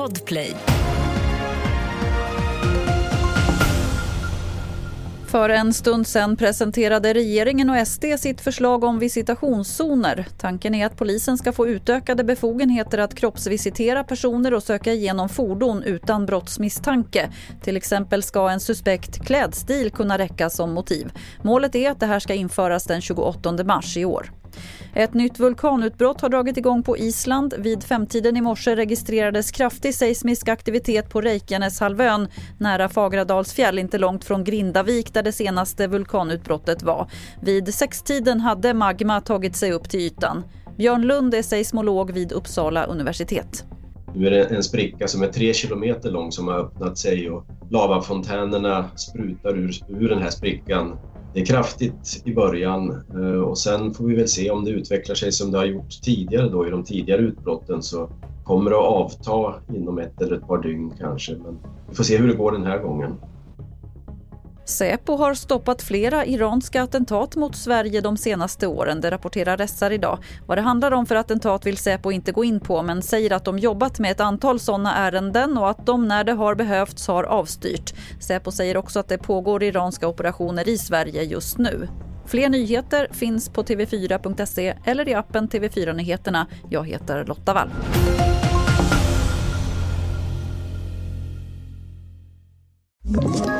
Podplay. För en stund sedan presenterade regeringen och SD sitt förslag om visitationszoner. Tanken är att polisen ska få utökade befogenheter att kroppsvisitera personer och söka igenom fordon utan brottsmisstanke. Till exempel ska en suspekt klädstil kunna räcka som motiv. Målet är att det här ska införas den 28 mars i år. Ett nytt vulkanutbrott har dragit igång på Island. Vid femtiden i morse registrerades kraftig seismisk aktivitet på Reykjaneshalvön nära Fagradalsfjäll, inte långt från Grindavik där det senaste vulkanutbrottet var. Vid sextiden hade magma tagit sig upp till ytan. Björn Lund är seismolog vid Uppsala universitet. Nu är det en spricka som är tre kilometer lång som har öppnat sig och lavafontänerna sprutar ur, ur den här sprickan det är kraftigt i början eh, och sen får vi väl se om det utvecklar sig som det har gjort tidigare då i de tidigare utbrotten så kommer det att avta inom ett eller ett par dygn kanske. Men vi får se hur det går den här gången. Säpo har stoppat flera iranska attentat mot Sverige de senaste åren, det rapporterar SR idag. Vad det handlar om för attentat vill Säpo inte gå in på men säger att de jobbat med ett antal sådana ärenden och att de när det har behövts har avstyrt. Säpo säger också att det pågår iranska operationer i Sverige just nu. Fler nyheter finns på tv4.se eller i appen TV4 Nyheterna. Jag heter Lotta Wall. Ett